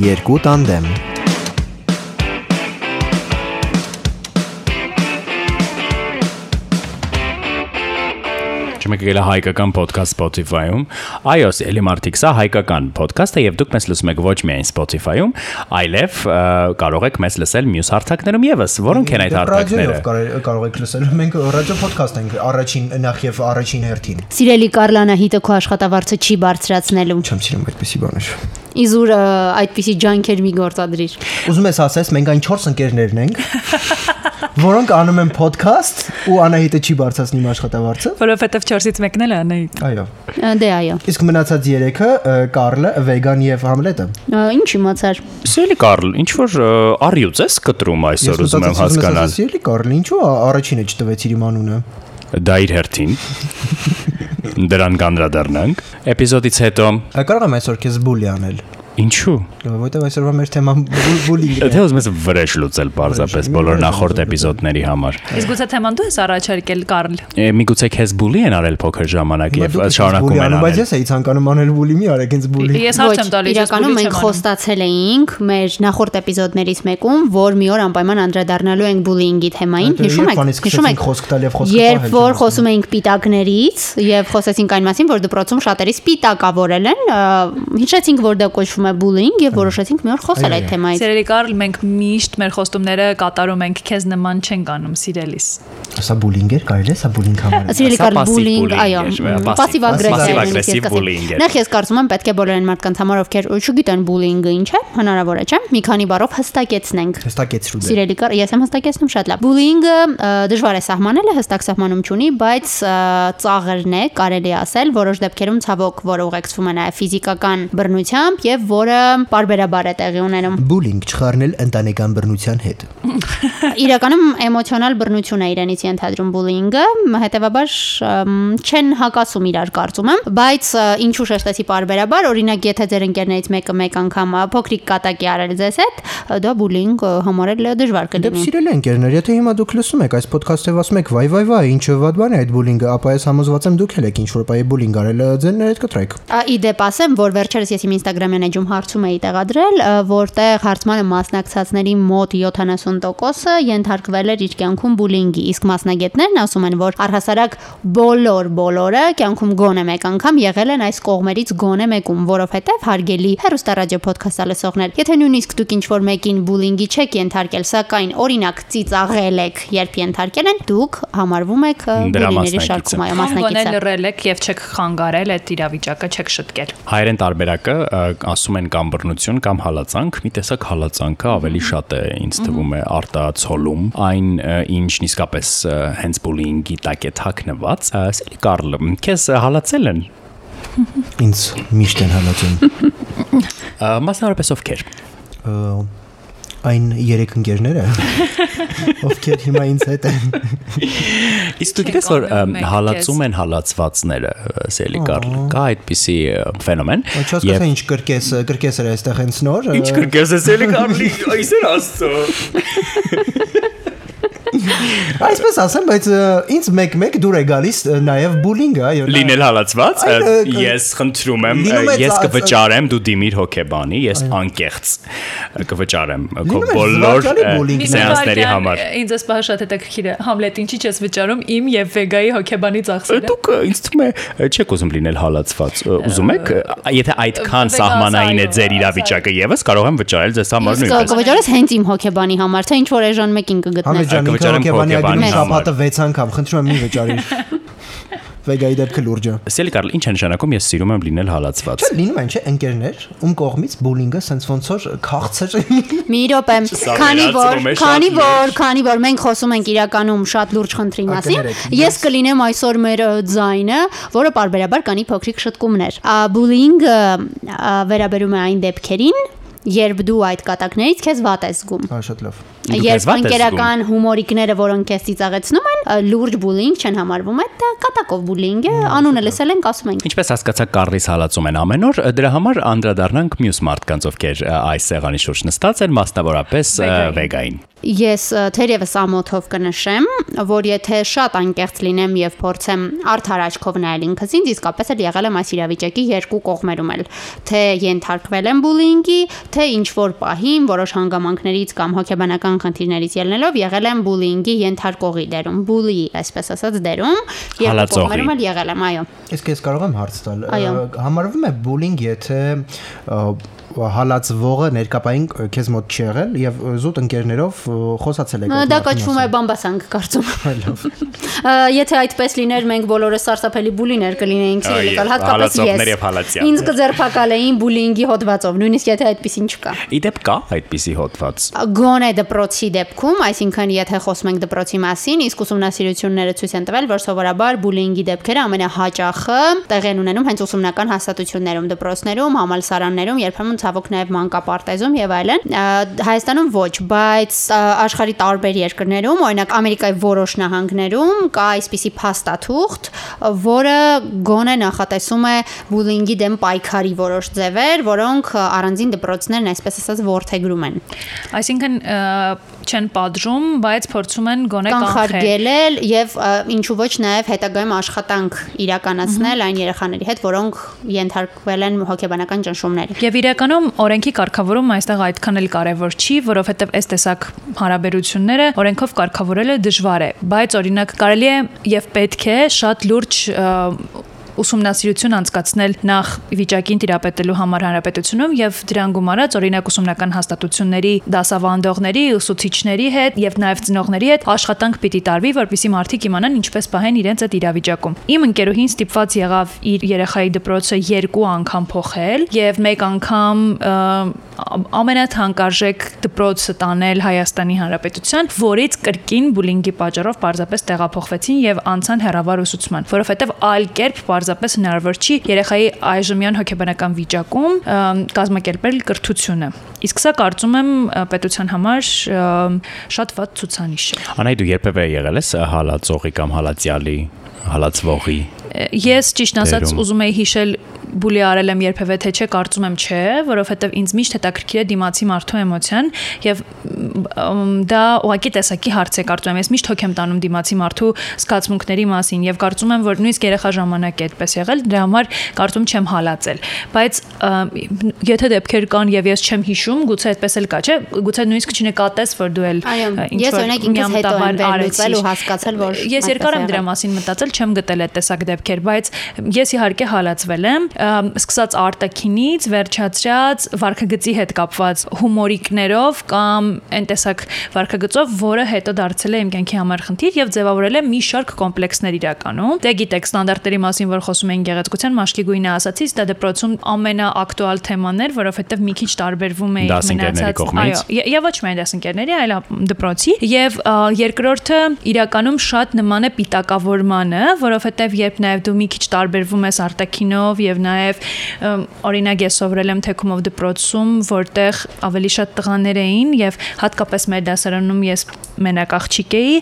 երկու տանդեմ։ Չմեկել է հայկական ոդքասթ Spotify-ում։ Այո, էլի մարդիկ, սա հայկական ոդքասթ է եւ դուք մեզ լսում եք ոչ միայն Spotify-ում, այլև կարող եք մեզ լսել մյուս հարթակներում եւս, որոնք են այդ հարթակները։ Ռադիոյով կարող եք լսել։ Մենք ռադիո ոդքասթ ենք առաջին նախ եւ առաջին հերթին։ Սիրելի Կարլանահիտը քո աշխատավարձը չի բարձրացնելու։ Չեմ սիրում այդպեսի բաներ։ Իզուր ը, այդպիսի ջանքեր մի գործադրիր։ Ուզում ես ասես, մենք այն 4 ընկերներն ենք, որոնք անում են ոդքասթ ու Անահիտը չի բարձրացնի իմ աշխատավարձը։ Որովհետև 4-ից մեկն էլ է Անահիտ։ Այո։ Դե այո։ Իսկ մնացած 3-ը Կարլը, Վեգան եւ Համլետը։ Ինչ իմացար։ Սիրելի Կարլ, ինչ որ առյուծ ես կտրում այսօր ուզում եմ հասկանալ։ Սիրելի Կարլ, ինչու առաջինը չտվեցիր իմ անունը։ Դա իր հերթին։ Դրան կանդրադառնանք։ Էպիզոդից հետո Կարող եմ այսօր քեզ բուլի անել։ ինչու։ Որտեւ այսօրվա մեր թեման բուլինգ Թե ուզում ես վրեժ լուծել պարզապես Վրեժ, բոլոր նախորդ էպիզոդների համար։ Իսկ գուցե թեման դու ես առաջարկել Կարլ։ Է, Միգուցե քեզ բուլի են արել փոքր ժամանակ եւ շարունակում են Բայց անել։ ես էի ցանկանում անել բուլի, մի արեք ինձ բուլի։ Ես հարց եմ տալիս։ իրականում մենք խոստացել էինք մեր նախորդ էպիզոդներից մեկում, որ մի օր անպայման անդրադառնալու ենք բուլինգի թեմային։ Հիշում եք, հիշում եք խոսք տալ եւ խոսք Երբ որ խոսում էինք պիտակներից եւ խոսեցինք այն մասին, որ դպրոցում շատերից պիտակավորել են, հիշեցինք, որ դա կոչվում է bullying եւ որոշեցինք մի օր խոսել այդ թեմայից։ Սիրելի Կարլ, մենք միշտ մեր խոստումները կատարում ենք, քեզ նման չենք անում, սիրելիս։ Սա բուլինգ էր, կարելի է սա բուլինգ համարել։ Սիրելի Սա կար passive bullying, bullying այո, passive- aggressive bullying էր։ Նախ ես կարծում եմ պետք է բոլոր այն մարդկանց համար, ովքեր չգիտեն bullying-ը ինչ է, հնարավոր է, չէ՞։ Մի քանի բառով հստակեցնենք։ Հստակեցրու դե։ Սիրելի կար, ես եմ հստակեցնում շատ լավ։ Bullying-ը ը, դժվար է սահմանելը, հստակ սահմանում չունի, բայց ծաղրն է, կարելի է ասել, որոշ դեպքերում ցավոք, որը ուղեկցվում է նաև ֆիզիկական բռնությամբ եւ որը parberabar է տեղի ունենում։ Բուլինգ չխառնել ընտանեկան բռնության հետ։ Իրականում էմոցիոնալ բռնություն է իրենից ենթադրում bullying-ը, հետեւաբար չեն հակասում իրար կարծում եմ, բայց ինչու շեշտեցի parberabar, օրինակ եթե ձեր ընկերներից մեկը մեկ անգամ փոքրիկ կատակի արել ձեզ հետ, դա ը, համարել դժվար Դե կլինի։ սիրելի ընկերներ, եթե հիմա դուք լսում եք այս ոդքասթով ասում եք վայ վայ վայ, ինչը վատ բան է այդ բուլինգը, ապա ես համոզված եմ դուք էլ եք ինչ որ բայ բուլինգ արել, ձեր ներդ կտրեք։ Ի դեպ ասեմ, որ վերջերս ես իմ Instagram-յան էջում հարցում էի տեղադրել, որտեղ հարցմանը մասնակցածների մոտ 70%-ը ենթարկվել էր իր կյանքում բուլինգի, իսկ մասնագետներն ասում են, որ առհասարակ բոլոր բոլորը կյանքում գոնե մեկ անգամ եղել են այս կողմերից գոնե մեկում, որովհետև հարգելի հերոստա ռադիո ոդքասթը լսողներ, եթե նույնիսկ դուք ինչ որ մեկին բուլինգի չեք ենթարկել, սակայն օրինակ ծիծաղել եք, երբ ենթարկել են, դուք համարվում եք բուլիների շարքում, այո, Գոնե մասնակիցը։ լռել եք եւ չեք խանգարել այդ իրավիճակը, չեք շտկել։ Հայերեն տարբերակը ը, ասում են կամ բռնություն կամ հալածանք, մի տեսակ հալածանքը ավելի շատ է ինձ թվում է արտացոլում այն ինչն իսկապես հենց բուլինգի տակ է թաքնված։ Սելի Կարլ, քեզ հալածել են Ինձ միշտ են հալածում։ մասնավորապես ովքեր։ Այն երեք ընկերները, ովքեր հիմա ինձ հետ են։ Իսկ դու գիտես որ հալածում են հալածվածները, ը, Սելի Կարլ, կա այդպիսի ֆենոմեն։ Չհասկացա ինչ կրկես, կրկես էր այստեղ հենց նոր։ Ինչ կրկես է Սելի Կարլի, այսեր աստծո։ Այսպես ասեմ, բայց ինձ մեկ-մեկ դուր է գալիս նաև բուլինգը, այո։ Լինել հալածված, ես խնդրում եմ, ես կվճարեմ, դու դիմիր հոգեբանի, ես անկեղծ կվճարեմ քո բոլոր սեանսների համար։ Ինձ էս բանը շատ հետաքրքիր է։ Համլետ ինչի՞ չես վճարում իմ եւ Վեգայի հոկեբանի ծախսերը։ Դուք ինձ թվում է չեք ուզում լինել հալածված։ Ուզում եք, եթե այդքան սահմանային է ձեր իրավիճակը եւս կարող եմ վճարել ձեզ համար Իսկ նույնպես։ կվճարես հենց իմ հոգեբանի համար, թե ինչ որ էժան մեկին կգտնես։ Կվճարեմ հոգեբանի շաբաթը 6 անգամ, խնդրում եմ մի վճարիր։ Վեգայի դեպքը լուրջ է։ Սելի Կարլ, ինչ է նշանակում ես սիրում եմ լինել հալածված։ Չէ, լինում են չէ ընկերներ, ում կողմից բուլինգը sense ոնց որ քաղցր Մի րոպե, քանի որ, քանի որ, քանի որ մենք խոսում ենք իրականում շատ լուրջ խնդրի մասին, ես կլինեմ այսօր մեր ձայնը, որը parberabar կանի փոքրիկ շտկումներ։ ա, վերաբերում է այն դեպքերին, երբ դու այդ կատակներից քեզ վատ ես զգում։ Հա, շատ լավ։ Երբ ընկերական հումորիկները, որոնք քեզ ծիծաղեցնում են, լուրջ bullying չեն համարվում, այդ կատակով bullying է, անունը լսել ենք, ասում ենք։ Ինչպես հասկացաք, Կարլիս հալածում են ամեն օր, դրա համար անդրադառնանք մյուս մարդկանց, ովքեր այս սեղանի շուրջ նստած են, մասնավորապես Վեգային։ Ես թերևս ամոթով կնշեմ, որ եթե շատ անկեղծ լինեմ եւ փորձեմ արդար աչքով նայել ինքս ինձ, իսկապես էլ եղել եմ այս իրավիճակի երկու կողմերում էլ, թե ենթարկվել եմ բուլինգի, թե ինչ որ պահին որոշ հանգամանքներից կամ հոգեբանական խնդիրներից ելնելով եղել եմ բուլինգի ենթարկողի դերում, բուլի, այսպես ասած դերում, Հալածողի։ կողմերում էլ եղել եմ, այո։ Իսկ ես կարող եմ հարց տալ։ Համարվում է բուլինգ, եթե հալածվողը ներկապային քեզ մոտ չի եղել եւ զուտ ընկերներով խոսացել եք։ Դա կոչվում է բամբասանք, կարծում։ Ա, Եթե այդպես լիներ, մենք բոլորը սարսափելի բուլիներ կլինեինք, ցիրիկալ, հատկապես ես։ Ինձ կձերբակալեին բուլինգի հոդվածով, նույնիսկ եթե այդպեսին չկա։ Իդեպ կա այդպիսի հոդված։ Գոնե դպրոցի դեպքում, այսինքն եթե խոսում ենք դպրոցի մասին, իսկ ուսումնասիրությունները ցույց են տվել, որ սովորաբար բուլինգի դեպքերը ամենահաճախը տեղի են ունենում հենց ուսումնական հաստատություններում, դպրոցներում, համալսարաններում, երբեմն ցավոք նաև մանկապարտեզում եւ այլն։ Հայաստանում ոչ, բայց աշխարի տարբեր երկրներում, օրինակ Ամերիկայի որոշ նահանգներում կա այսպիսի փաստաթուղթ, որը գոնե նախատեսում է բուլինգի դեմ պայքարի որոշ ձևեր, որոնք առանձին դպրոցներն այսպես ասած ворթեգրում են։ Այսինքն չեն падժում, բայց փորձում են գոնե կանխարգելել եւ ինչու ոչ նաեւ հետագայում աշխատանք իրականացնել այն երեխաների հետ, որոնք ենթարկվել են հոգեբանական ճնշումների։ Եվ իրականում օրենքի կարգավորումը այստեղ այդքան էլ կարեւոր չի, որովհետեւ այս տեսակ հարաբերությունները օրենքով կարգավորելը դժվար է, բայց օրինակ կարելի է եւ պետք է շատ լուրջ ուսումնասիրություն անցկացնել նախ վիճակին տիրապետելու համար հանրապետությունում եւ դրան գումարած օրինակ ուսումնական հաստատությունների դասավանդողների, ուսուցիչների հետ եւ նաեւ ծնողների հետ աշխատանք պիտի տարվի, որպեսզի մարդիկ իմանան ինչպես պահեն իրենց այդ իրավիճակում։ Իմ ընկերուհին ստիպված եղավ իր երեխայի դպրոցը երկու անգամ փոխել եւ մեկ անգամ ամենաթանկարժեք դպրոցը տանել Հայաստանի Հանրապետության, որից կրկին բուլինգի պատճառով պարզապես տեղափոխվեցին եւ անցան հերավար ուսուցման, որովհետեւ այլ կերպ պարզապես հնարավոր չի երեխայի այժմյան հոգեբանական վիճակում կազմակերպել կրթությունը։ Իսկ սա կարծում եմ պետության համար շատ վատ ցուցանիշ է։ Անայ դու երբևէ եղել ես հալածողի կամ հալածյալի, հալածվողի։ Ես ճիշտ ասած ուզում եի հիշել բուլի արել եմ երբևէ թե չէ, կարծում եմ չէ, որովհետև ինձ միշտ հետաքրքիր է դիմացի մարդու էմոցիան եւ դա ուղղակի տեսակի հարց է կարծում եմ։ Ես միշտ հոգ եմ տանում դիմացի մարդու զգացմունքների մասին եւ կարծում եմ, որ նույնիսկ երեխա ժամանակ է այդպես եղել, դրա համար կարծում չեմ հալածել։ Բայց եթե դեպքեր կան եւ ես չեմ հիշում, գուցե այդպես էլ կա, չէ՞, գուցե նույնիսկ չնկատես, որ դու էլ ինչ ես որ օրինակ ինքս հետո եմ միամտաբար վերլուծել ու հասկացել, որ ես երկար եմ դրա մասին մտածել, չեմ գտել այդ տեսակ դեպքեր, բայց ես իհարկե հալածվել եմ, սկսած արտաքինից, վերջացրած վարքագծի հետ կապված հումորիկներով կամ այն տեսակ վարքագծով, որը հետո դարձել է իմ կյանքի համար խնդիր եւ ձևավորել է մի շարք կոմպլեքսներ իրականում։ Դե գիտեք, ստանդարտների մասին, որ խոսում էին գեղեցկության մաշկի գույնը ասացից, դա դպրոցում ամենաակտուալ թեման էր, որովհետեւ մի քիչ տարբերվում է Դասընկերների կողմից։ Այո, եւ ոչ միայն դասընկերների, այլ դպրոցի եւ երկրորդը իրականում շատ նման է պիտակավորմանը, որովհետեւ երբ նաեւ դու մի քիչ տարբերվում ես արտաքինով եւ նաեւ օրինակ ես սովորել եմ թեքումով դպրոցում, որտեղ ավելի շատ տղաներ էին եւ հատկապես մեր դասարանում ես մենակ աղջիկ էի,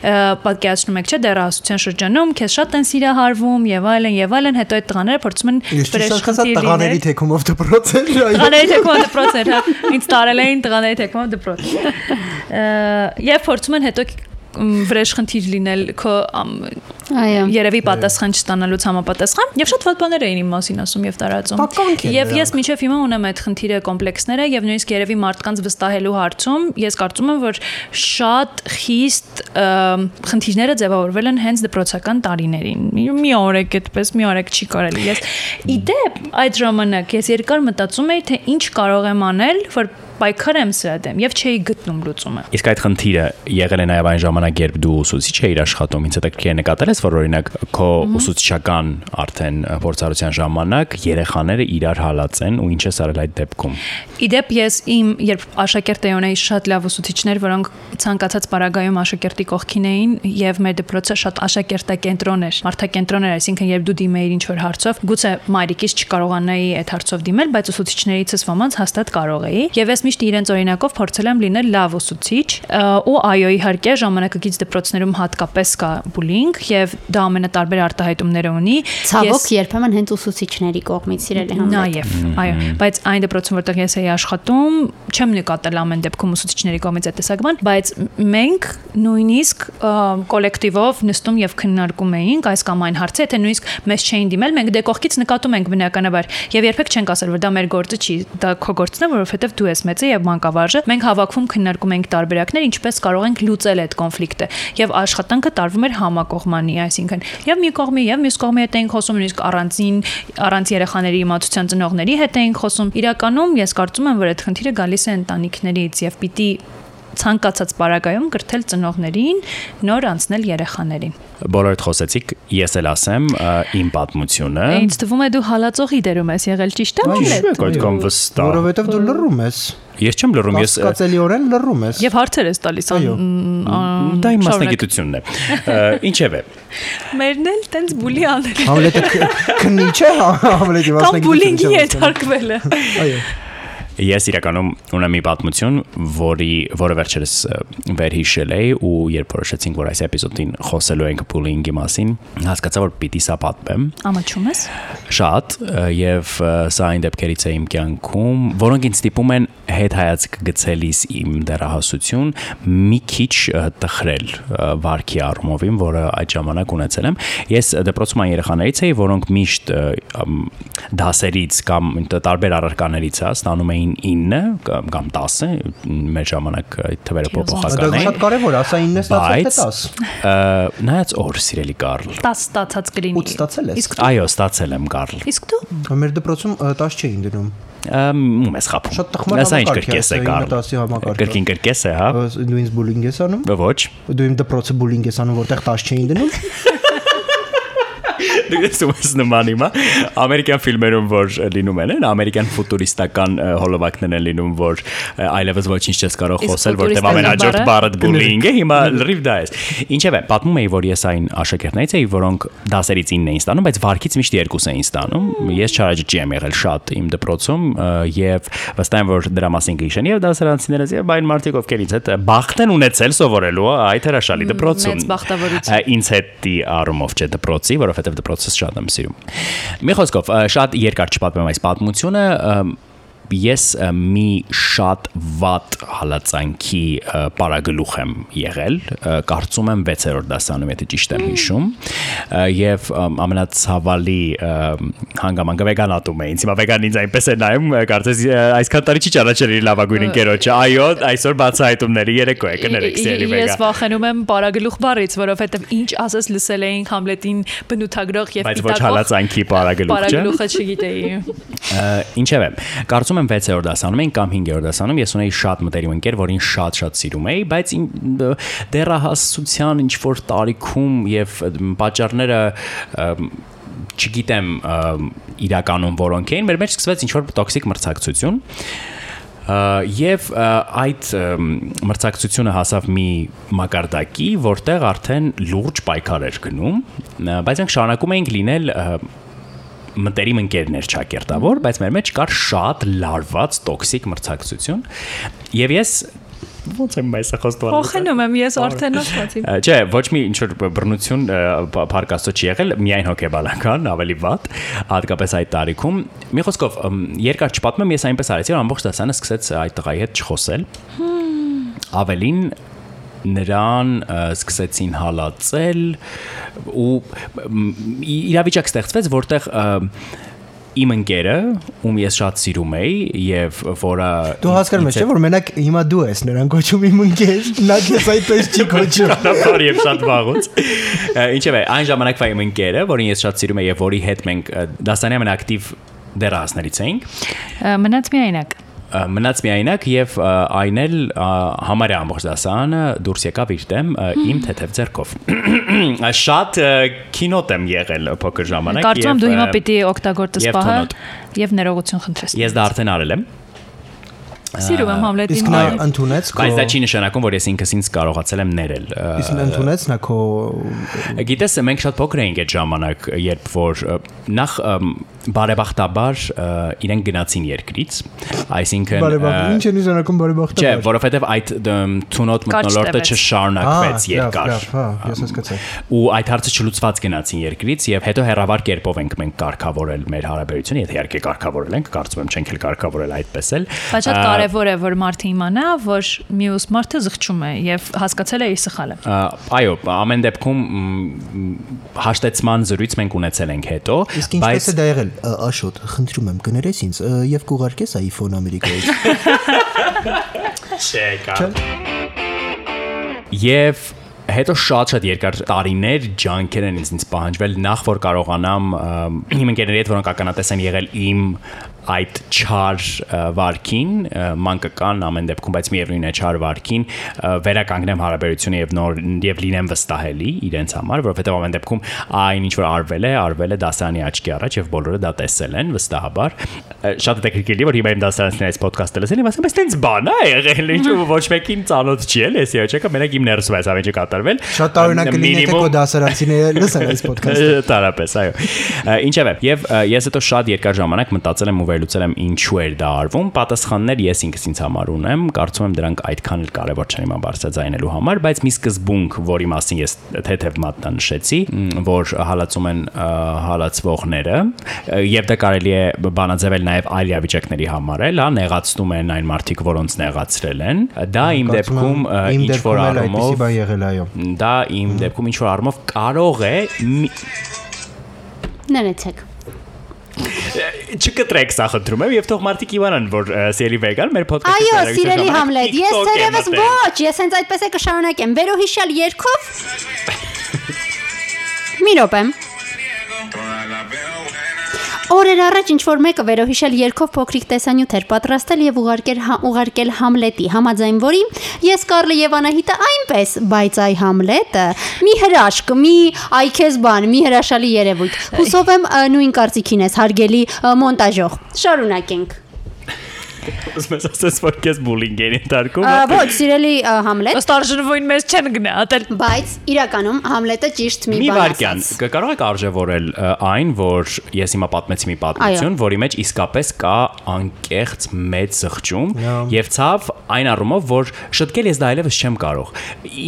պատկերացնում եք չէ, դեռահասության շրջանում քեզ շատ են սիրահարվում եւ այլն եւ այլն, հետո այդ տղաները փորձում են հասկացա խնդիր տղաների լինել։ թեքումով դպրոց էր, այո։ Տղաների թեքումով դպրոց էր, հա։ Ինձ տարել էին տղաների թեքումով դպրոց։ Եվ փորձում են հետո վրեժ խնդիր լինել քո Այո։ երևի պատասխան չստանալուց համապատասխան եւ շատ վատ բաներ էին իմ մասին ասում եւ տարածում եւ ես միջև հիմա ունեմ այդ խնդիրը կոմպլեքսները եւ նույնիսկ երևի մարդկանց վստահելու հարցում ես կարծում եմ որ շատ խիստ խնդիրները ձևավորվել են հենց դպրոցական տարիներին մի մի օրեք այդպես մի օրեք չի կարելի ես իդեպ այդ ժամանակ ես երկար մտածում էի թե ինչ կարող եմ անել որ պայքարեմ սրա դեմ եւ չէի գտնում լուծումը Իսկ այդ խնդիրը եղել է նաև այն ժամանակ, երբ դու ուսուցիչ էիր աշխատում, ինձ հետաքրքիր է նկատել ես, որ օրինակ քո ուսուցչական արդեն փորձառության ժամանակ երեխաները իրար հալածեն ու ինչ ես արել այդ դեպքում։ Իդեպ ես իմ երբ աշակերտ ունեի շատ լավ ուսուցիչներ, որոնք ցանկացած պարագայում աշակերտի կողքին էին եւ մեր դպրոցը շատ աշակերտակենտրոն էր, մարդակենտրոն էր, այսինքն երբ դու դիմեիր ինչ որ հարցով, գուցե մայրիկից չկարողանայի այդ հարցով դիմել, բայց ուսուցիչներիցս ոմանց հաստատ կարող էի։ Եվ ես միշտ իրենց օրինակով փորձել եմ լինել լավ ուսուցիչ, ու այո, իհարկե ժամանակակից դպրոցներում հատկապես կա բուլինգ եւ դա ամենատարբեր արտահայտումները ունի։ Ցավոք երբեմն հենց ուսուցիչների կողմից սիրելի համլետ։ Նաեւ, այո, բայց այն դեպքում որտեղ ես էի աշխատում, չեմ նկատել ամեն դեպքում ուսուցիչների կողմից այդ տեսակ բան, բայց մենք նույնիսկ կոլեկտիվով նստում եւ քննարկում էինք այս կամ այն հարցը, եթե նույնիսկ մեզ չէին դիմել, մենք դե կողքից նկատում ենք բնականաբար եւ երբեք չենք ասել, որ դա մեր գործը չի, դա քո գործն է, որովհետեւ դու ես մեծը եւ մանկավարժը։ Մենք հավաքվում քննարկում ենք տարբերակներ, ինչպես կարող ենք լուծել այդ կոնֆլիկտը եւ աշխատանքը տարվում էր համակողմանի, այսինքն եւ մի կողմի եւ մյուս կողմի հետ էինք խոսում, նույնիսկ առանձին առանց երեխաների իմացության ծնողների հետ էինք խոսում։ Իրականում ես կարծում եմ, որ այդ խնդիրը գալիս է ընտանիքներից եւ պիտի ցանկացած պարագայում գրթել ծնողներին, նոր անցնել երեխաներին։ Բոլորդ խոսեցիք, ես էլ ասեմ իմ պատմությունը։ Ինձ թվում է դու հալածողի դերում ես եղել, ճիշտ է՞։ Ճիշտ է, այդքան վստահ։ Որովհետև դու լռում ես։ Ես չեմ լռում, ես կացելիորեն լռում ես։ Եվ հարցեր ես տալիս։ Դա իմ մասնագիտությունն է։ Ինչև է։ Մերն էլ տենց բուլի անել։ Համլետը քնի չէ, Համլետի մասնագիտությունը։ Կամ բուլինգի է։ Այո։ Ես իրականում ունեմ մի պատմություն, որի որը վերջերս վերհիշել էի ու երբ որոշեցինք, որ այս էպիզոդին խոսելու ենք bullying-ի մասին, հասկացա, որ պիտի սա պատմեմ։ Ամաչում ես։ Շատ եւ սա այն դեպքերից է իմ կյանքում, որոնք ինձ ստիպում են հետ հայացք գցելիս իմ դեռահասություն մի քիչ տխրել վարքի առումովին, որը այդ ժամանակ ունեցել եմ։ Ես դպրոցում այն երեխաներից էի, որոնք միշտ դասերից կամ տարբեր առարկաներից հա ստանում էին 9 կամ կամ 10 մեր ժամանակ այդ թվերը փոփոխական էին։ Դա շատ կարևոր, ասա 9-ը ստացել թե 10։ Նայած օր, սիրելի Կարլ։ 10 ստացած կլինի։ 8 ստացել ես։ Այո, ստացել եմ Կարլ։ Իսկ դու։ Մեր դպրոցում 10 չէին դնում ում ես խափում։ Շատ տխմար Ասա ինչ կրկես է կար։ Կրկին կրկես է, հա։ Դու ինձ բուլինգ ես անում։ Ոչ։ Դու իմ դպրոցը բուլինգ ես անում, որտեղ 10 չէին դնում։ դες ես նման հիմա ամերիկյան ֆիլմերում որ լինում են, ամերիկյան ֆուտուրիստական հոլովակներն են լինում, որ այլևս ոչինչ չես կարող խոսել, որտեղ ամենաջորդ բառը bullying է, հիմա լրիվ դա է։ Ինչևէ, պատմում էի, որ ես այն աշակերտներից էի, որոնք դասերից 9 էին ստանում, բայց վարքից միշտ 2 էին ստանում։ Ես չարաջի եմ եղել շատ իմ դպրոցում եւ վստահ եմ, որ դրա մասին կհիշեն եւ դասարանցիներս եւ այն մարդիկ, ովքեր ինձ հետ բախտ են ունեցել սովորելու այդ հրաշալի դպրոցում։ Մեծ բախտավորություն։ Ինձ հետի առումով չէ դպրոցի, որովհետեւ դպրոցս շատ եմ սիրում։ Մի խոսքով, շատ երկար չպատմեմ այս պատմությունը, ես մի շատ վատ հալածանքի պարագլուխ եմ եղել, կարծում եմ 6-րդ դասանում, եթե ճիշտ եմ հիշում, եւ ամենացավալի հանգամանքը վեգանատում է ինձ։ Հիմա վեգան ինձ այնպես է նայում, կարծես այսքան տարի չի ճանաչել իր լավագույն ընկերոջը։ Այո, այսօր բացահայտումների երեկո է, կներեք, սիրելի վեգան։ Ես վախենում եմ պարագլուխ բառից, որովհետեւ ինչ ասես լսել էինք Համլետին բնութագրող եւ Բայց ոչ հալածանքի պարագլուխ, չէ։ Պարագլուխը չգիտեի։ Ինչևէ, կարծում եմ 6-րդ դասանում էին կամ 5-րդ դասանում ես ունեի շատ մտերիմ ընկեր, որին շատ-շատ սիրում էի, բայց դեռահասության ինչ որ տարիքում եւ պատճառները չգիտեմ իրականում որոնք էին, մեր մեջ սկսվեց ինչ որ տոքսիկ մրցակցություն եւ այդ մրցակցությունը հասավ մի մակարդակի, որտեղ արդեն լուրջ պայքար էր գնում, բայց մենք շարունակում էինք լինել մտերիմ ընկերներ ճակերտավոր, բայց մեր մեջ կար շատ լարված տոքսիկ մրցակցություն եւ ես ոնց եմ այս խոստովան։ Փոխենում եմ ես արդեն ասացի։ Չէ, ոչ մի ինչ որ բռնություն փարկաստո չի եղել, միայն հոգեբանական, ավելի վատ, հատկապես այդ տարիքում։ Մի խոսքով, երկար չպատմեմ, ես այնպես արեցի, որ ամբողջ դասանը սկսեց այդ տղայի հետ չխոսել։ Ավելին նրան սկսեցին հալածել ու իրավիճակ ստեղծվեց, որտեղ իմ ընկերը, ում ես շատ սիրում էի եւ որը Դու հասկանում ես, չէ՞ որ մենակ հիմա դու ես նրան կոչում իմ ընկեր, նա քեզ այդպես չի կոչում։ Բար եւ շատ վաղուց։ Ինչեւ է, այն ժամանակվա իմ ընկերը, որին ես շատ սիրում էի եւ որի հետ մենք դասանի ամենակտիվ դերասներից էինք։ Մնաց միայնակ մնաց միայնակ եւ այն էլ համարյա ամբողջ դասանը դուրս եկավ իր դեմ իմ թեթև ձեռքով շատ կինոտ եմ եղել փոքր ժամանակ եւ կարծում եմ դու հիմա պիտի օգտագործես պահը եւ ներողություն խնդրես ես դա արդեն արել եմ Սիրում եմ Համլետին։ Իսկ նա ընդունեց քո Բայց դա չի նշանակում, որ ես ինքս ինձ կարողացել եմ ներել։ Իսկ նա ընդունեց նա քո Գիտես, մենք շատ փոքր էինք այդ ժամանակ, երբ որ նախ բարեբախտաբար ը, իրենք գնացին երկրից, այսինքն բարեբախտ։ Ինչ է նշանակում բարեբախտաբար։ Չէ, որովհետև այդ Կարճ մտնոլորտը չշարունակվեց երկար։ հա, ես հասկացա։ ու այդ հարցը չլուծված գնացին երկրից եւ հետո հերավար կերպով ենք մենք կարգավորել մեր հարաբերությունը, եթե իհարկե կարգավորել ենք, կարծում եմ չենք էլ կարգավորել այդպես էլ։ Բայց շատ կարևոր է որ մարդը իմանա, որ մյուս մարդը զղջում է եւ հասկացել է իր սխալը։ Այո, ամեն դեպքում հաշտեցման զրույց մենք ունեցել ենք հետո, Իսկ ինչպես է դա եղել։ Աշոտ, խնդրում եմ կներես ինձ եւ կուղարկես iPhone Ամերիկայից։ չէ, կա։ Եվ հետո շատ-շատ երկար տարիներ ջանքեր են ինձ պահանջվել նախ որ կարողանամ իմ ընկերների հետ որոնք ականատես են եղել իմ այդ չար վարքին մանկական ամեն դեպքում բայց միևնույն է չար վարքին վերականգնեմ հարաբերությունը եւ նոր եւ լինեմ վստահելի իրենց համար որովհետեւ ամեն դեպքում այն ինչ որ արվել է արվել է դասարանի աչքի առաջ եւ բոլորը դա տեսել են վստահաբար շատ է որ հիմա իմ դասարանցիներից այս ոդքասթը լսել եմ ասում բայց տենց բան է եղել ինչ որ ոչ մեկին ծանոթ չի էլ էսի աչքը մենակ իմ ներսում է ամենը կատարվել Շատ կլինի եթե Մինիմում- քո դասարանցիները լսեն այս ոդքասթը։ Տարապես, այո։ Ինչևէ, եւ ես հետո շատ երկար ժամանակ մտածել եմ ու վերլուծել եմ ինչու էր դա արվում։ Պատասխաններ ես ինքս ինձ համար ունեմ, կարծում եմ դրանք այդքան էլ կարևոր չեն իմ բարձրաձայնելու համար, բայց մի սկզբունք, որի մասին ես թեթև մատնանշեցի, որ հալածում են հալածվողները, եւ դա կարելի է բանաձևել նաեւ այլ իրավիճակների համար էլ, հա, նեղացնում են այն մարդիկ, որոնց նեղացրել են։ Դա իմ դեպքում ինչ որ առումով դա իմ դեպքում ինչ որ առումով կարող է Ներեցեք։ չկտրեք սա խնդրում եմ եւ թող մարդիկ իմանան որ սիրելի վեգան մեր ոդքասթը Այո, սիրելի Համլետ, ես թերևս ոչ, ես հենց այդպես է կշարունակեմ։ Վերոհիշյալ երկով Մի րոպե։ Օրեր առաջ ինչ որ մեկը վերոհիշել երկով փոքրիկ տեսանյութ էր պատրաստել եւ ուղարկել հա- ուղարկել Համլետի, համաձայն որի ես Կարլը եւ Անահիտը այնպես, բայց այ Համլետը մի հրաշք, մի այ քեզ բան, մի հրաշալի երևույթ։ Հուսով եմ նույն կարծիքին ես հարգելի մոնտաժող։ Շարունակենք։ Ուզում ես ասես որ քեզ բուլինգ են ընդարկում Ա, Ոչ, սիրելի Համլետ, Ըստ արժանվույն մեզ չեն գնահատել։ բայց իրականում Համլետը ճիշտ մի Մի բան վարքյան, ասաց։ կարող եք արժևորել այն, որ ես հիմա պատմեցի մի պատմություն, որի մեջ իսկապես կա անկեղծ մեծ զղջում եւ ցավ այն առումով, որ շտկել ես դա այլևս չեմ կարող։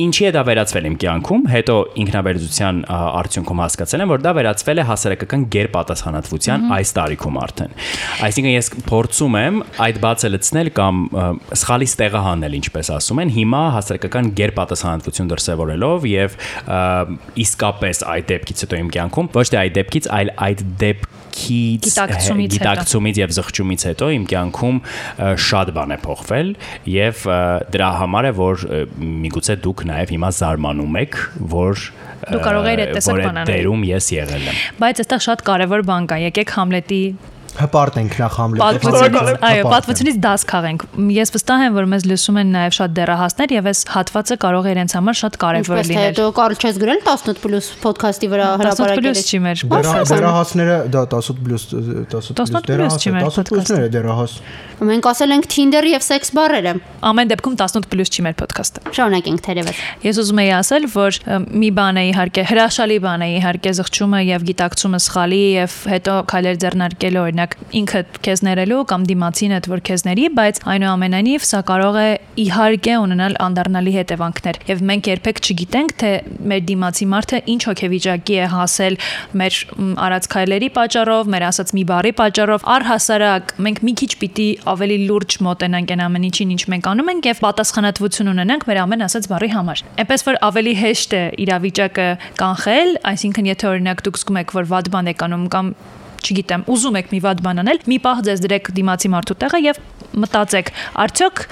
Ինչի է դա վերածվել իմ կյանքում, հետո ինքնաբերձության ա, արդյունքում հասկացել եմ, որ դա վերածվել է հասարակական գերպատասխանատվության այս տարիքում արդեն։ Այսինքն ես փորձում եմ այդ բացը լցնել կամ ը, սխալից տեղը հանել, ինչպես ասում են, հիմա հասարակական գերպատասխանատվություն դրսևորելով եւ իսկապես այդ դեպքից հետո իմ կյանքում ոչ թե այդ դեպքից, այլ այդ դեպքից Գիտակցումից եւ զղջումից հետո իմ կյանքում շատ բան է փոխվել եւ դրա համար է որ միգուցե դուք նաեւ հիմա զարմանում եք, որ Դու կարող էիր այդ տեսակ որ բան անել։ դերում ես եղել եմ։ Բայց այստեղ շատ կարևոր բան կա։ Եկեք Համլետի Հպարտենք նախ Համլետը։ այո, պատմությունից դաս քաղենք։ Ես վստահ եմ, որ մեզ լսում են նաև շատ դերահասներ եւ այս հատվածը կարող է իրենց համար շատ կարևոր Ինչպես թե լինել։ դու Կարլ չես գրել 18+ ոդքասթի վրա 18 հրապարակել պլյուս ես։ չի մեր։ Դերահասները դա 18 պլյուս 18 18 չի մեր 18 պլյուսները դերահաս։ Մենք ասել ենք Tinder եւ sex բառերը։ Ամեն դեպքում 18 պլյուս չի մեր ոդքասթը։ Շարունակենք թերևս։ Ես ուզում եի ասել, որ մի բան է իհարկե հրաշալի բան է իհարկե զղջումը եւ գիտակցումը սխալի եւ հետո քայլեր ձեռնարկելը օրինակ ինքը քեզ ներելու կամ դիմացին այդ որ քեզ ների, բայց այնուամենայնիվ սա կարող է իհարկե ունենալ անդառնալի հետևանքներ եւ մենք երբեք չգիտենք թե մեր դիմացի մարդը ինչ հոգեվիճակի է հասել մեր արած քայլերի պատճառով, մեր ասած մի բարի պատճառով, առհասարակ մենք մի քիչ պիտի ավելի լուրջ մոտենանք այն ամեն ինչին, ինչ մենք անում ենք եւ պատասխանատվություն ունենանք մեր ամեն ասած բարի համար։ Էնպես որ ավելի հեշտ է իրավիճակը կանխել, այսինքն եթե օրինակ դուք զգում եք, որ վատ բան եք անում կամ չգիտեմ, ուզում եք մի վատ բան անել, մի պահ ձեզ դրեք դիմացի մարդու տեղը եւ մտածեք, արդյոք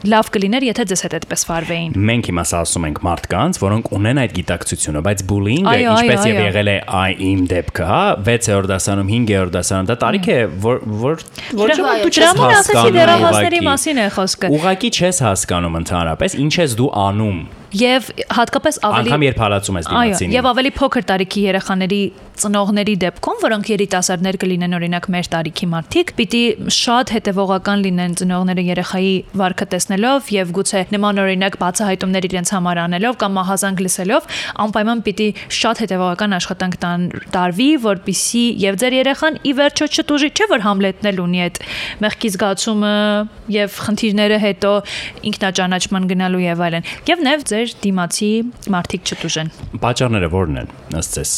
լավ կլիներ, եթե ձեզ հետ այդպես վարվեին։ Մենք հիմա սա ասում ենք մարդկանց, որոնք ունեն այդ գիտակցությունը, բայց բուլինգը ինչպես եւ եղել է այ իմ դեպքը, հա, 6-րդ դասանում, 5-րդ դասանում, դա տարիք է, որ որ որ Դրա- դու Դրա համար ասեցի հասկանում դերահասների մասին է խոսքը։ Ուղղակի չես հասկանում ընդհանրապես, ինչ ես դու անում եւ հատկապես ավելի Անկամ երբ հալածում ես Այո, դիմացին։ եւ ավելի փոքր տարիքի երեխաների ծնողների դեպքում, որոնք երիտասարդներ կլինեն օրինակ մեր տարիքի մարդիկ, պիտի շատ հետևողական լինեն ծնողները երեխայի վարքը տեսնելով եւ գուցե նման օրինակ բացահայտումներ իրենց համար անելով կամ մահազանգ լսելով, անպայման պիտի շատ հետևողական աշխատանք տան տարվի, որpիսի եւ ձեր երեխան ի վերջո չտուժի, չէ՞ որ Համլետն էլ ունի այդ մեղքի զգացումը եւ խնդիրները հետո ինքնաճանաչման գնալու եւ այլն։ Եվ նաեւ ձեր դիմացի մարդիկ չտուժեն։ Պատճառները ո՞րն են ըստ ձեզ։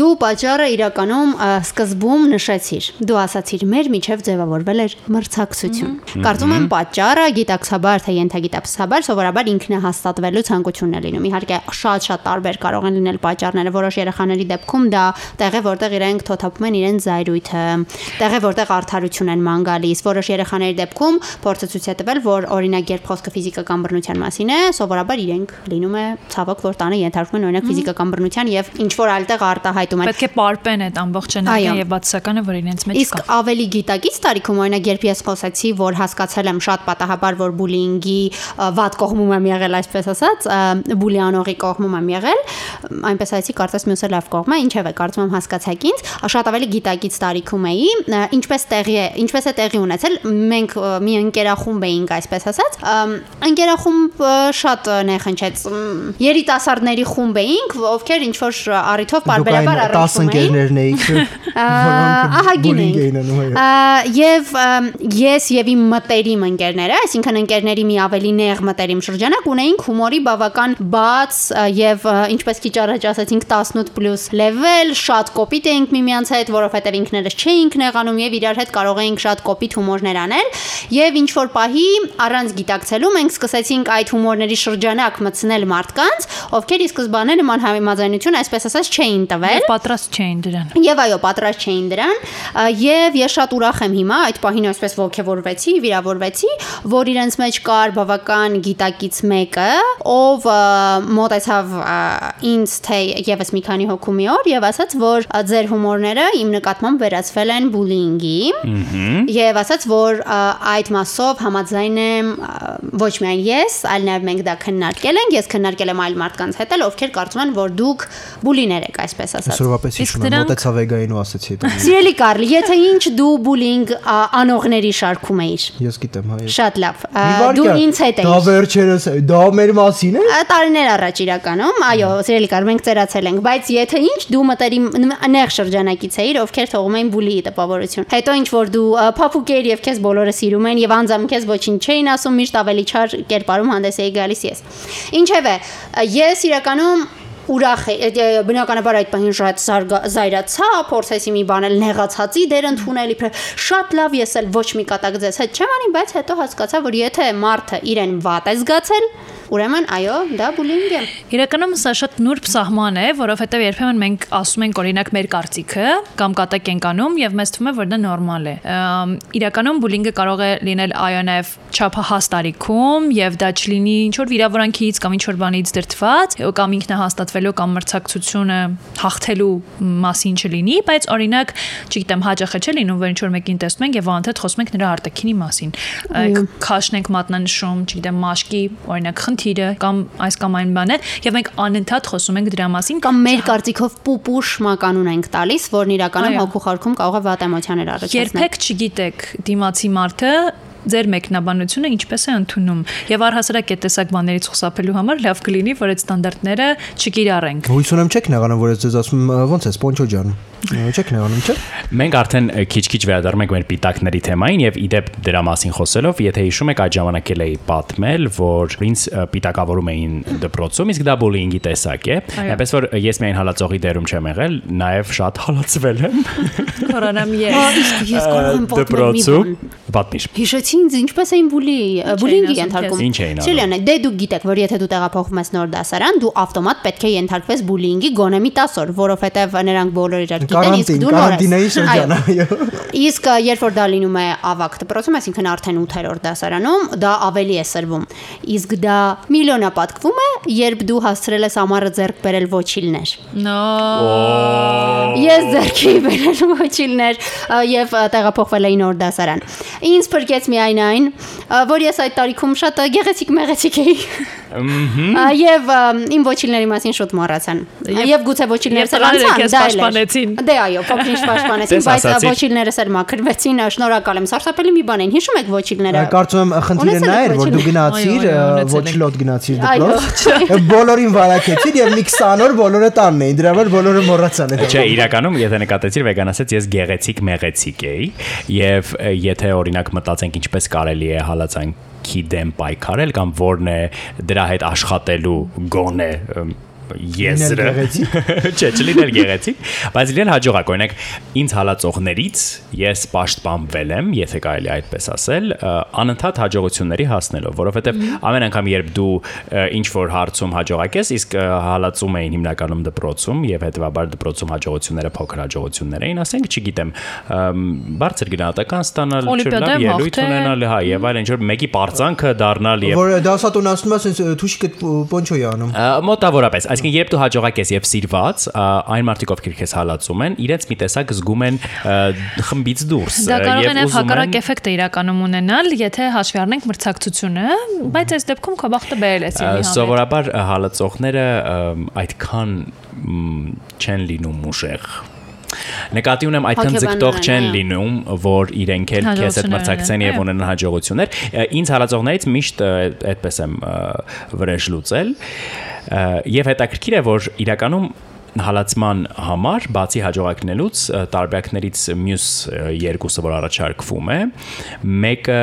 Դու պատճառը իրականում սկզբում նշեցիր։ Դու ասացիր, մեր միջև ձևավորվել էր մրցակցություն։ Կարծում եմ պատճառը գիտակցաբար թե ենթագիտակցաբար սովորաբար ինքնահաստատվելու ցանկությունն է լինում։ Իհարկե շատ-շատ տարբեր կարող են լինել պատճառները։ Որոշ երեխաների դեպքում դա տեղ է, որտեղ իրենք թոթափում են իրենց զայրույթը, տեղ է, որտեղ արդարություն են ման գալիս։ Որոշ երեխաների դեպքում փորձը ցույց է տվել, որ օրինակ երբ խոսքը ֆիզիկական բռնության մասին է, սովորաբար իրենք լինում է ցավոք, որ տանը ենթարկվում են օրինակ ֆիզիկական բռնության եւ ինչ որ այլտեղ արտահայտում են։ Պետք է պարպեն այդ ամբողջ էներգիան եւ բացականը, որ իրենց մեջ Իսկ կա։ ավելի գիտակից տարիքում օրինակ երբ ես խոսեցի, որ հասկացել եմ շատ պատահաբար, որ բուլինգի վատ կողմում եմ եղել, այսպես ասած, բուլիանողի կողմում եմ եղել, այնպես ասեցի, կարծես մյուսը լավ կողմ է, ինչև է, կարծում եմ հասկացաք ինձ, շատ ավելի գիտակից տարիքում էի, ինչպես տեղի է, ինչպես է տեղի ունեցել, մենք մի ընկերախումբ էինք, այսպես ասած, ընկերախումբ շատ նեխնչեց, մ, երիտասարդների խումբ էինք, ովքեր ինչ որ առիթով բարբերաբար 10 առնչվում էին։ ընկերներն էիք, ահագին բուլինգ էինք։ էին Եվ ես եւ իմ մտերիմ ընկերները, այսինքն ընկերների մի ավելի նեղ մտերիմ շրջանակ ունեինք հումորի բավական բաց եւ ինչպես քիչ առաջ ասացինք 18+ level, շատ կոպիտ էինք միմյանց հետ, որովհետեւ ինքներս չէինք նեղանում եւ իրար հետ կարող էինք շատ կոպիտ հումորներ անել եւ ինչ որ պահի առանց գիտակցելու մենք սկսեցինք այդ հումորների շրջանակ մտցնել մարդկանց, ովքեր ի սկզբանե նման համեմազանություն այսպես ասած չէին տվել։ Եվ պատրաստ չէին դրան։ Եվ այո, պատրաստ չէին դրան, եւ ես շատ ուրախ եմ հիմա այդ պահին այսպես ողջավորվեցի, վիրավորվեցի, որ իրենց մեջ կար բավական գիտակից մեկը, ով ա, ինձ թե եւս մի քանի հոգու մի օր եւ ասաց, որ ձեր հումորները իմ նկատմամբ վերածվել են բուլինգի։ Եվ ասաց, որ այդ մասով համաձայն եմ ոչ միայն ես, այլ նաեւ մենք դա քննարկել ենք, ես քննարկել եմ այլ մարդկանց հետ, էլ, ովքեր կարծում են, որ դուք բուլիներ եք, այսպես ասած։ Այսօրվա պես հիշում եմ, մոտեցավ Էգային ու ասեցի դա։ Սիրելի Կարլ, եթե ինչ դու բուլինգ անողների շարքում էիր։ Ես գիտեմ, հայ։ Շատ լավ։ Դու ինձ հետ Դա էիր։ վերջերս է, դա մեր մասին է։ Տարիներ առաջ իրականում, այո, սիրելի Կարլ, մենք ծերացել ենք, բայց եթե ինչ դու մտերիմ նեղ շրջանակից էիր, ովքեր թողում էին բուլիի տպավորություն։ Հետո ինչ որ դու ա, փափուկ էիր եւ քեզ բոլորը սիրում են եւ անձամբ քեզ ոչինչ չէին ասում, միշտ ավելի չար կերպարում հանդես էի գալիս ես։ Ինչևէ, ես իրականում ուրախ է բնականաբար այդ պահին շատ զայրացա փորձեցի մի բան էլ նեղացածի դեր ընդունել իբր շատ լավ ես էլ ոչ մի կատակ ձեզ հետ չեմ անի բայց հետո հասկացա որ եթե մարդը իրեն վատ է զգացել ուրեմն այո դա բուլինգ է Իրականում սա շատ նուրբ սահման է, որովհետև երբեմն մենք ասում ենք օրինակ մեր կարծիքը կամ կատակ ենք անում եւ մեզ թվում է որ դա նորմալ է։ Իրականում բուլինգը կարող է լինել այո նաեւ չափահաս տարիքում եւ դա չլինի ինչ որ վիրավորանքից կամ ինչ որ բանից դրթված կամ ինքնահաստատվելու կամ մրցակցությունը հաղթելու մասին չլինի, բայց օրինակ, չգիտեմ, հաճախ է չէ լինում, որ ինչ որ մեկին տեսնում ենք եւ անընդհատ խոսում ենք նրա արտաքինի մասին։ Այ քաշն ենք մատնանշում, չգիտեմ, մաշկի օրինակ խնդիրը կամ այս կամ այն բանը եւ մենք անընդհատ խոսում ենք դրա մասին կամ մեր կարծիքով պուպուշ մականուն ենք տալիս որն իրականում Այո։ հոգու խարքում կարող է վատ էմոցիաներ առաջացնել երբեք չգիտեք դիմացի մարդը ձեր մեկնաբանությունը ինչպես է ընդունում եւ առհասարակ այդ տեսակ բաներից խուսափելու համար լավ կլինի որ այդ ստանդարտները չկիրառենք Հույս ունեմ չեք նեղանում, որ ես ձեզ ասում եմ, «Ա, ոնց է Սպոնջո ջան։ Չեք նեղանում, չէ՞։ Մենք արդեն քիչ-քիչ վերադառնում ենք մեր պիտակների թեմային եւ իդեպ դրա մասին խոսելով, եթե հիշում եք, այդ ժամանակ էլ էի պատմել, որ ինձ պիտակավորում էին դպրոցում, իսկ դա բուլինգի տեսակ է։ Այնպես որ ես միայն հալածողի դերում չեմ եղել, նաեւ շատ հալածվել եմ Կորոնամ Ա, իսկ ես կարող եմ պատմել Պատմիր։ Հիշեցի ինձ ինչպես էին բուլի բուլինգի ենթարկում։ Ինչ էին անում։ Սիրելիան, դե դուք գիտեք, որ եթե դու տեղափոխվում ես նոր դասարան, դու ավտոմատ պետք է ենթարկվես բուլինգի գոնե մի 10 օր, որովհետև նրանք բոլորը իրար Կարանտին, կարանտինայի շրջան, Այո։ Իսկ երբ որ դա լինում է ավակ դպրոցում, այսինքն արդեն 8-րդ դասարանում, դա ավելի է սրվում։ Իսկ դա միլիոնապատկվում է, երբ դու հասցրել ես ամառը ձեռք բերել ոչիլներ։ նո Ես ձեռքի բերել ոչիլներ ա, եւ տեղափոխվել էի նոր դասարան։ Ինձ փրկեց միայն այն, որ ես այդ տարիքում շատ գեղեցիկ մեղեցիկ էի։ Եվ իմ ոչիլների մասին շուտ մոռացան։ Եվ գուցե ոչիլներս էլ անցան, դա էլ պաշտպանեցին։ Դե այո, փոքրինչ պաշտպանեցին, բայց ոչիլներս էլ մաքրվեցին, շնորհակալ եմ։ Սարսափելի մի բան էին։ Հիշում եք ոչիլները։ Կարծում եմ խնդիրը նա էր, որ դու գնացիր, Այո, այո, ունեցել ոչ լոտ գնացիր դպրոց։ Բոլորին վարակեցիր եւ մի 20 օր բոլորը տանն էին։ Դրա համար բոլորը մոռացան այդ։ Չէ, իրականում եթե նկատեցիր վեգան ասեց ես գեղեցիկ մեղեցիկ էի եւ եթե օրինակ մտածենք ինչպես կարելի է հալածանքի դեմ պայքարել կամ որն է դրա հետ աշխատելու գոնե եզրը չէ, չլինել գեղեցիկ, բայց լինել հաջողակ, օրինակ ինձ հալածողներից ես պաշտպանվել եմ, եթե կարելի այդպես ասել, անընդհատ հաջողությունների հասնելով, որովհետև ամեն անգամ երբ դու ինչ որ հարցում հաջողակ ես, իսկ հալածում էին հիմնականում դպրոցում եւ հետեւաբար դպրոցում հաջողությունները փոքր հաջողություններ էին, ասենք, չգիտեմ, բարձր գնահատական ստանալ, չլավ ելույթ ունենալ, հա, եւ այլն, ինչ որ մեկի պարծանքը դառնալ եւ Որ դասատուն ասում է, ասես թուշիկը պոնչոյ անում։ Մոտավորապես, այսինքն երբ դու հաջողակ ես եւ սիրված, այն մարդիկ ովքեր քեզ հալածում են, իրենց մի տեսակ զգում են խմբից դուրս Դա ա, կարող է նաև ուզում հակառակ էֆեկտը իրականում ունենալ, եթե հաշվի առնենք մրցակցությունը, բայց այս դեպքում քո բախտը բերել ես ինի հավետ։ Սովորաբար հալածողները այդքան չեն լինում ուժեղ Նկատի ունեմ այդքան Հոգեբաններ ձգտող են, չեն լինում, որ իրենք էլ քեզ հետ մրցակցեն եւ ունենան հաջողություններ։ Ինձ հալածողներից միշտ այդպես եմ վրեժ լուծել։ Եվ հետաքրքիր է, որ իրականում հալածման համար բացի հաջողակնելուց տարբերակներից մյուս երկուսը որ առաջարկվում է մեկը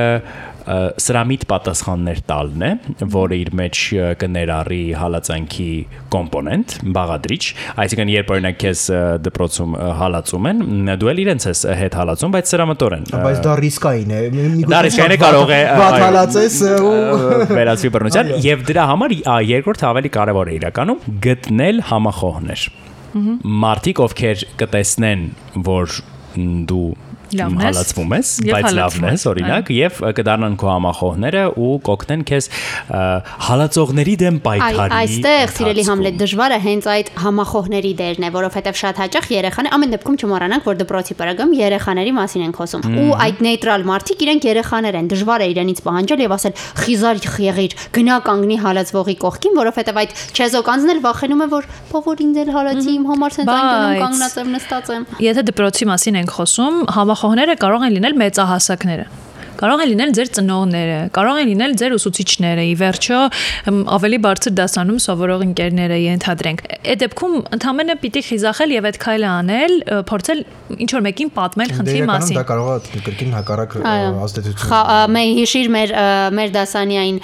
սրամիտ պատասխաններ տալն է, որը իր մեջ կներառի հալածանքի կոմպոնենտ, բաղադրիչ, այսինքն երբ օրինակ քեզ դպրոցում հալածում են, դու էլ իրենց ես հետ հալածում, բայց սրամտորեն։ Բայց դա ռիսկային է։ Դա ռիսկային է, կարող է, Վատ հալածես ու վերածվի բռնության եւ դրա համար երկրորդ ավելի կարեւոր է իրականում գտնել համախոհներ։ Մարդիկ ովքեր կտեսնեն, որ դու Լավն ես, հալածվում ես, բայց լավն ես, օրինակ, եւ կդառնան քո համախոհները ու կօգնեն քեզ հալածողների դեմ Այ պայքարի։ այստեղ սիրելի Համլետ դժվարը հենց այդ համախոհների դերն է, որովհետև շատ հաճախ երեխան ամեն դեպքում չմոռանանք, որ դպրոցի պարագում երեխաների մասին ենք խոսում։ Ու այդ նեյտրալ մարդիկ իրենք երեխաներ են, դժվար է իրենից պահանջել եւ ասել խիզար եղիր, գնա կանգնի հալածվողի կողքին, որովհետև այդ չեզոք անձն էլ վախենում է, որ փոքր ինձ էլ հալածի իմ համար սենց այն կանգնած եմ նստած եմ։ Եթե դպրոցի մասին ենք խոսում, համախոհները կարող են լինել մեծահասակները կարող են լինել ձեր ծնողները, կարող են լինել ձեր ուսուցիչները, ի վերջո ավելի բարձր դասանում սովորող ընկերները ենթադրենք։ Այդ դեպքում ընդհանրապես պիտի խիզախել եւ այդ քայլը անել, փորձել ինչ որ մեկին պատմել խնդրի մասին։ դա կարող է կրկին հակառակ ազդեցություն։ Մեր հիշիր մեր մեր դասանյային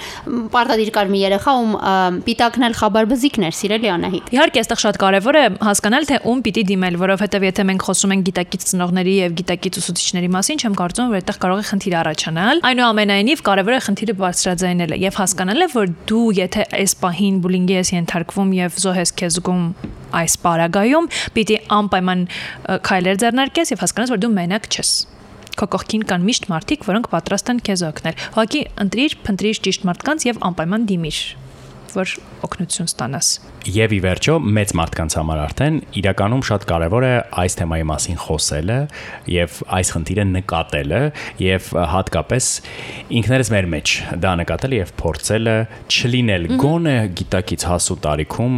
պարտադիր կար մի երեխա, ում ա, պիտակնել խաբար բզիկներ, սիրելի Անահիտ։ Իհարկե, այստեղ շատ կարևոր է հասկանալ, թե ում պիտի դիմել, որովհետև եթե մենք խոսում ենք գիտակից ծնողների եւ գիտակից ուսուցիչների մասին, չեմ կարծում, որ այդտեղ կարող է խնդիր առաջանալ։ Այնուամենայնիվ կարևոր է խնդիրը բարձրաձայնելը եւ հասկանալը, որ դու եթե այս պահին բուլինգի ես ենթարկվում եւ զոհ ես քեզ զգում այս պարագայում, պիտի անպայման քայլեր ձեռնարկես եւ հասկանաս, որ դու մենակ չես քո կողքին կան միշտ մարդիկ, որոնք պատրաստ են քեզ օգնել։ Ուղղակի ընտրիր, փնտրիր ճիշտ մարդկանց եւ անպայման դիմիր, որ օգնություն ստանաս։ Եվ ի վերջո մեծ մարդկանց համար արդեն իրականում շատ կարևոր է այս թեմայի մասին խոսելը եւ այս խնդիրը նկատելը եւ հատկապես ինքներս մեր մեջ դա նկատելը եւ փորձելը չլինել գոնե գիտակից հասու տարիքում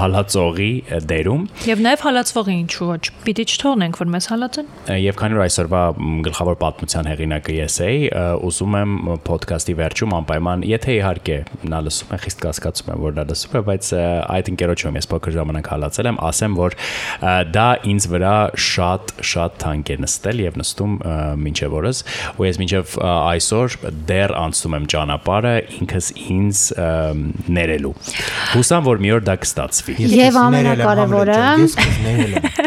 հալածողի դերում Եվ նաև հալածվողի ինչու ոչ։ Պիտի չթողնենք, որ մեզ հալածեն։ Եվ քանի որ այսօրվա գլխավոր պատմության հեղինակը ես էի, ուզում եմ ոդքասթի վերջում անպայման, եթե իհարկե նա լսում է, խիստ կասկածում եմ, որ նա լսում է, բայց այդ ընկերոջում ես փոքր ժամանակ հալածել եմ, ասեմ, որ դա ինձ վրա շատ շատ թանկ է նստել եւ նստում մինչեւ օրս, ու ես մինչեւ այսօր դեռ անցնում եմ ճանապարհը ինքս ինձ ներելու։ Հուսամ, որ մի օր դա կստացվի։ Եվ ամենակարևորը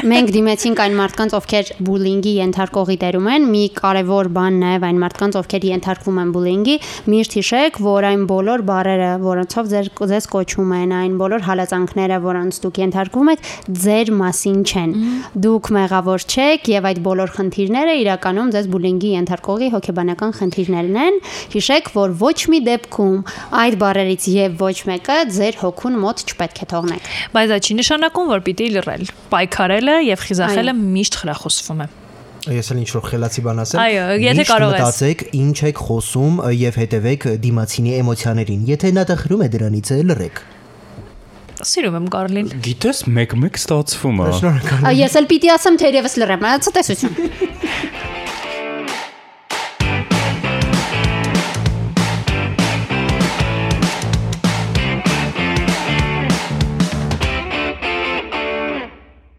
Մենք դիմեցինք այն մարդկանց, ովքեր բուլինգի ենթարկողի դերում են։ Մի կարևոր բան նաև այն մարդկանց, ովքեր ենթարկվում են բուլինգի, միշտ հիշեք, որ այն բոլոր բարերը, որոնցով ձեր ձեզ կոչում են, այն բոլոր հալածանքները, որոնց դուք ենթարկվում եք, ձեր մասին չեն։ Դուք մեղավոր չեք եւ այդ բոլոր խնդիրները իրականում ձեզ բուլինգի ենթարկողի հոգեբանական խնդիրներն են։ Հիշեք, որ ոչ մի դեպքում այդ բարերից եւ ոչ մեկը ձեր հոգուն մոտ չպետք է թողնեք։ Բայց դա չի նշանակում, որ պիտի լռել։ Պայքարելը եւ խիզախելը միշտ խրախուսվում է։ Ես էլ ինչ-որ խելացի բան ասեմ։ Այո, եթե կարող ես։ Մտածեք, ինչ եք խոսում եւ հետևեք դիմացինի էմոցիաներին։ Եթե նա տխրում է դրանից, լռեք։ Սիրում եմ Կարլին։ Գիտես, մեկ-մեկ ստացվում է։ Շնորհակալ։ Ա, Ես էլ պիտի ասեմ թերևս լրեմ, ցտեսություն։